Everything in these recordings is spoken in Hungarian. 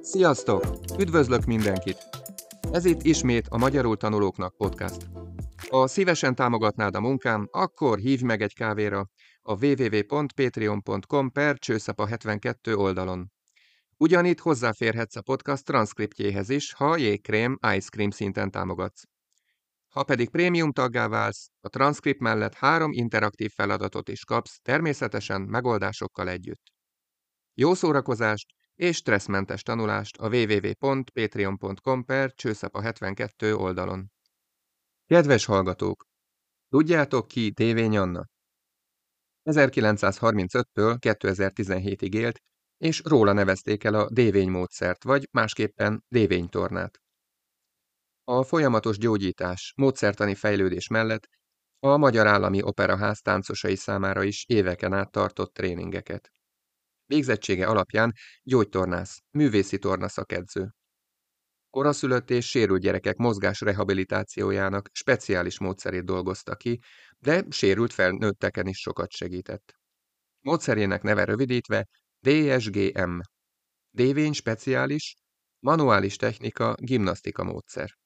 Sziasztok! Üdvözlök mindenkit! Ez itt ismét a Magyarul Tanulóknak podcast. Ha szívesen támogatnád a munkám, akkor hívj meg egy kávéra a www.patreon.com per csőszapa 72 oldalon. Ugyanitt hozzáférhetsz a podcast transzkriptjéhez is, ha jégkrém ice cream szinten támogatsz. Ha pedig prémium taggá válsz, a transzkript mellett három interaktív feladatot is kapsz, természetesen megoldásokkal együtt. Jó szórakozást és stresszmentes tanulást a www.patreon.com per csőszapa 72 oldalon. Kedves hallgatók! Tudjátok ki Dévény Anna? 1935-től 2017-ig élt, és róla nevezték el a dévénymódszert, vagy másképpen dévénytornát. A folyamatos gyógyítás, módszertani fejlődés mellett a Magyar Állami Operaház táncosai számára is éveken át tartott tréningeket. Végzettsége alapján gyógytornász, művészi torna szakedző. Koraszülött és sérült gyerekek mozgás rehabilitációjának speciális módszerét dolgozta ki, de sérült felnőtteken is sokat segített. Módszerének neve rövidítve DSGM. Dévény speciális, manuális technika, gimnasztika módszer.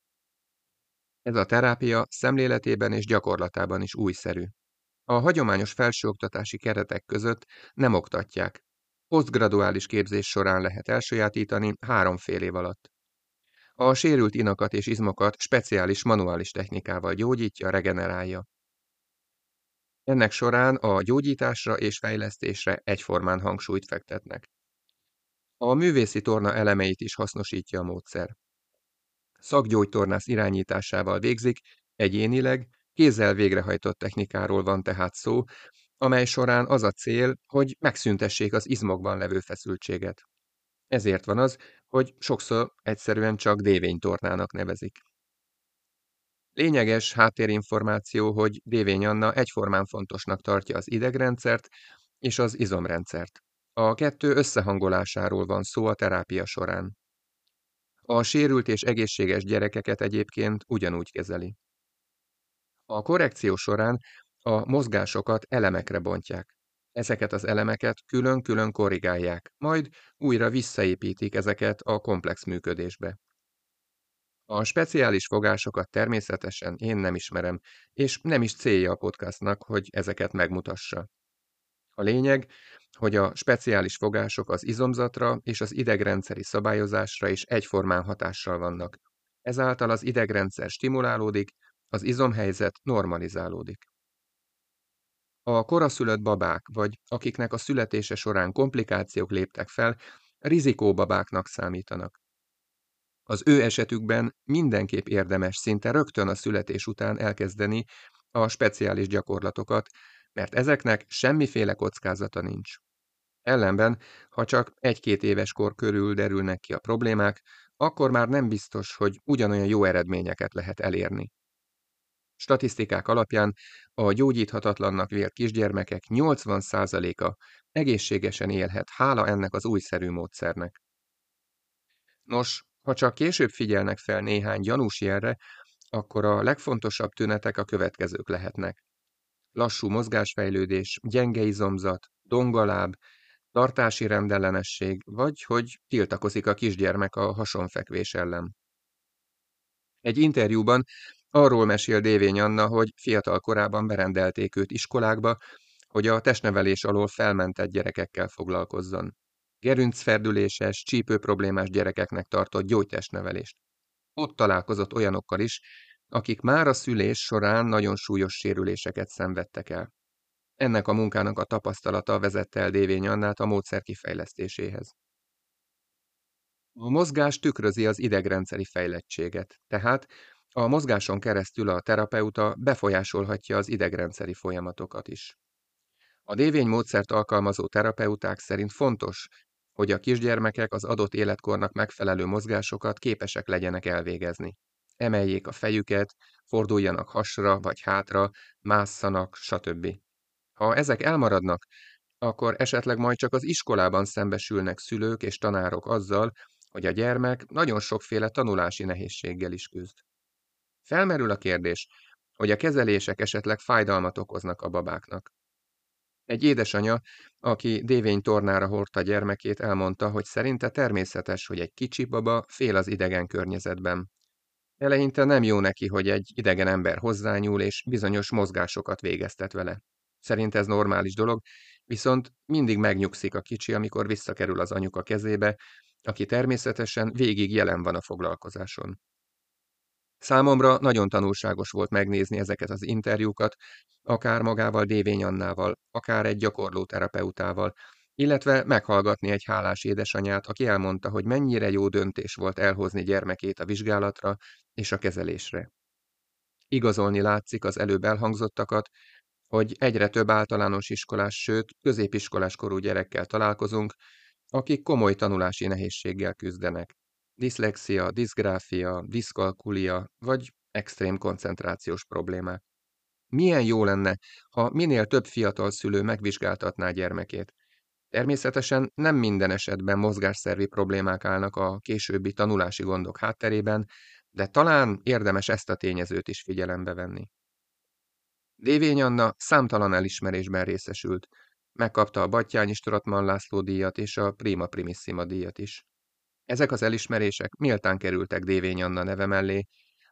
Ez a terápia szemléletében és gyakorlatában is újszerű. A hagyományos felsőoktatási keretek között nem oktatják. Posztgraduális képzés során lehet elsajátítani három fél év alatt. A sérült inakat és izmokat speciális manuális technikával gyógyítja, regenerálja. Ennek során a gyógyításra és fejlesztésre egyformán hangsúlyt fektetnek. A művészi torna elemeit is hasznosítja a módszer. Szakgyógytornász irányításával végzik, egyénileg, kézzel végrehajtott technikáról van tehát szó, amely során az a cél, hogy megszüntessék az izmokban levő feszültséget. Ezért van az, hogy sokszor egyszerűen csak dévénytornának nevezik. Lényeges háttérinformáció, hogy Dévény Anna egyformán fontosnak tartja az idegrendszert és az izomrendszert. A kettő összehangolásáról van szó a terápia során. A sérült és egészséges gyerekeket egyébként ugyanúgy kezeli. A korrekció során a mozgásokat elemekre bontják. Ezeket az elemeket külön-külön korrigálják, majd újra visszaépítik ezeket a komplex működésbe. A speciális fogásokat természetesen én nem ismerem, és nem is célja a podcastnak, hogy ezeket megmutassa. A lényeg, hogy a speciális fogások az izomzatra és az idegrendszeri szabályozásra is egyformán hatással vannak. Ezáltal az idegrendszer stimulálódik, az izomhelyzet normalizálódik. A koraszülött babák, vagy akiknek a születése során komplikációk léptek fel, rizikóbabáknak számítanak. Az ő esetükben mindenképp érdemes szinte rögtön a születés után elkezdeni a speciális gyakorlatokat, mert ezeknek semmiféle kockázata nincs. Ellenben, ha csak egy-két éves kor körül derülnek ki a problémák, akkor már nem biztos, hogy ugyanolyan jó eredményeket lehet elérni. Statisztikák alapján a gyógyíthatatlannak vélt kisgyermekek 80%-a egészségesen élhet, hála ennek az újszerű módszernek. Nos, ha csak később figyelnek fel néhány gyanús jelre, akkor a legfontosabb tünetek a következők lehetnek. Lassú mozgásfejlődés, gyenge izomzat, dongaláb, tartási rendellenesség, vagy hogy tiltakozik a kisgyermek a hasonfekvés ellen. Egy interjúban arról mesél Dévény Anna, hogy fiatal korában berendelték őt iskolákba, hogy a testnevelés alól felmentett gyerekekkel foglalkozzon gerincferdüléses, csípőproblémás gyerekeknek tartott gyógytestnevelést. Ott találkozott olyanokkal is, akik már a szülés során nagyon súlyos sérüléseket szenvedtek el. Ennek a munkának a tapasztalata vezette el Dévény Annát a módszer kifejlesztéséhez. A mozgás tükrözi az idegrendszeri fejlettséget, tehát a mozgáson keresztül a terapeuta befolyásolhatja az idegrendszeri folyamatokat is. A dévény módszert alkalmazó terapeuták szerint fontos, hogy a kisgyermekek az adott életkornak megfelelő mozgásokat képesek legyenek elvégezni. Emeljék a fejüket, forduljanak hasra vagy hátra, másszanak, stb. Ha ezek elmaradnak, akkor esetleg majd csak az iskolában szembesülnek szülők és tanárok azzal, hogy a gyermek nagyon sokféle tanulási nehézséggel is küzd. Felmerül a kérdés, hogy a kezelések esetleg fájdalmat okoznak a babáknak. Egy édesanya, aki dévény tornára hordta gyermekét, elmondta, hogy szerinte természetes, hogy egy kicsi baba fél az idegen környezetben. Eleinte nem jó neki, hogy egy idegen ember hozzányúl és bizonyos mozgásokat végeztet vele. Szerint ez normális dolog, viszont mindig megnyugszik a kicsi, amikor visszakerül az anyuka kezébe, aki természetesen végig jelen van a foglalkozáson. Számomra nagyon tanulságos volt megnézni ezeket az interjúkat, akár magával Dévény Annával, akár egy gyakorló terapeutával, illetve meghallgatni egy hálás édesanyát, aki elmondta, hogy mennyire jó döntés volt elhozni gyermekét a vizsgálatra és a kezelésre. Igazolni látszik az előbb elhangzottakat, hogy egyre több általános iskolás, sőt középiskolás korú gyerekkel találkozunk, akik komoly tanulási nehézséggel küzdenek. Diszlexia, diszgráfia, diszkalkulia vagy extrém koncentrációs problémák. Milyen jó lenne, ha minél több fiatal szülő megvizsgáltatná gyermekét. Természetesen nem minden esetben mozgásszervi problémák állnak a későbbi tanulási gondok hátterében, de talán érdemes ezt a tényezőt is figyelembe venni. Dévény Anna számtalan elismerésben részesült. Megkapta a Battyányi Stratman László díjat és a Prima Primissima díjat is. Ezek az elismerések méltán kerültek Dévény Anna neve mellé,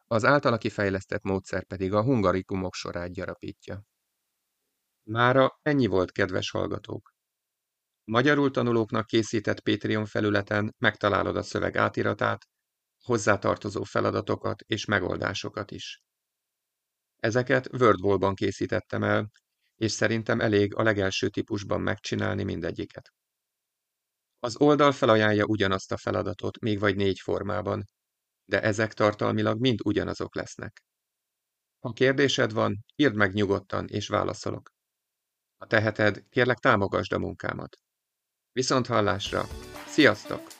az általa kifejlesztett módszer pedig a hungarikumok sorát gyarapítja. Mára ennyi volt, kedves hallgatók! Magyarul tanulóknak készített Patreon felületen megtalálod a szöveg átiratát, hozzátartozó feladatokat és megoldásokat is. Ezeket WordWall-ban készítettem el, és szerintem elég a legelső típusban megcsinálni mindegyiket. Az oldal felajánlja ugyanazt a feladatot, még vagy négy formában, de ezek tartalmilag mind ugyanazok lesznek. Ha kérdésed van, írd meg nyugodtan, és válaszolok. Ha teheted, kérlek támogasd a munkámat. Viszont hallásra! Sziasztok!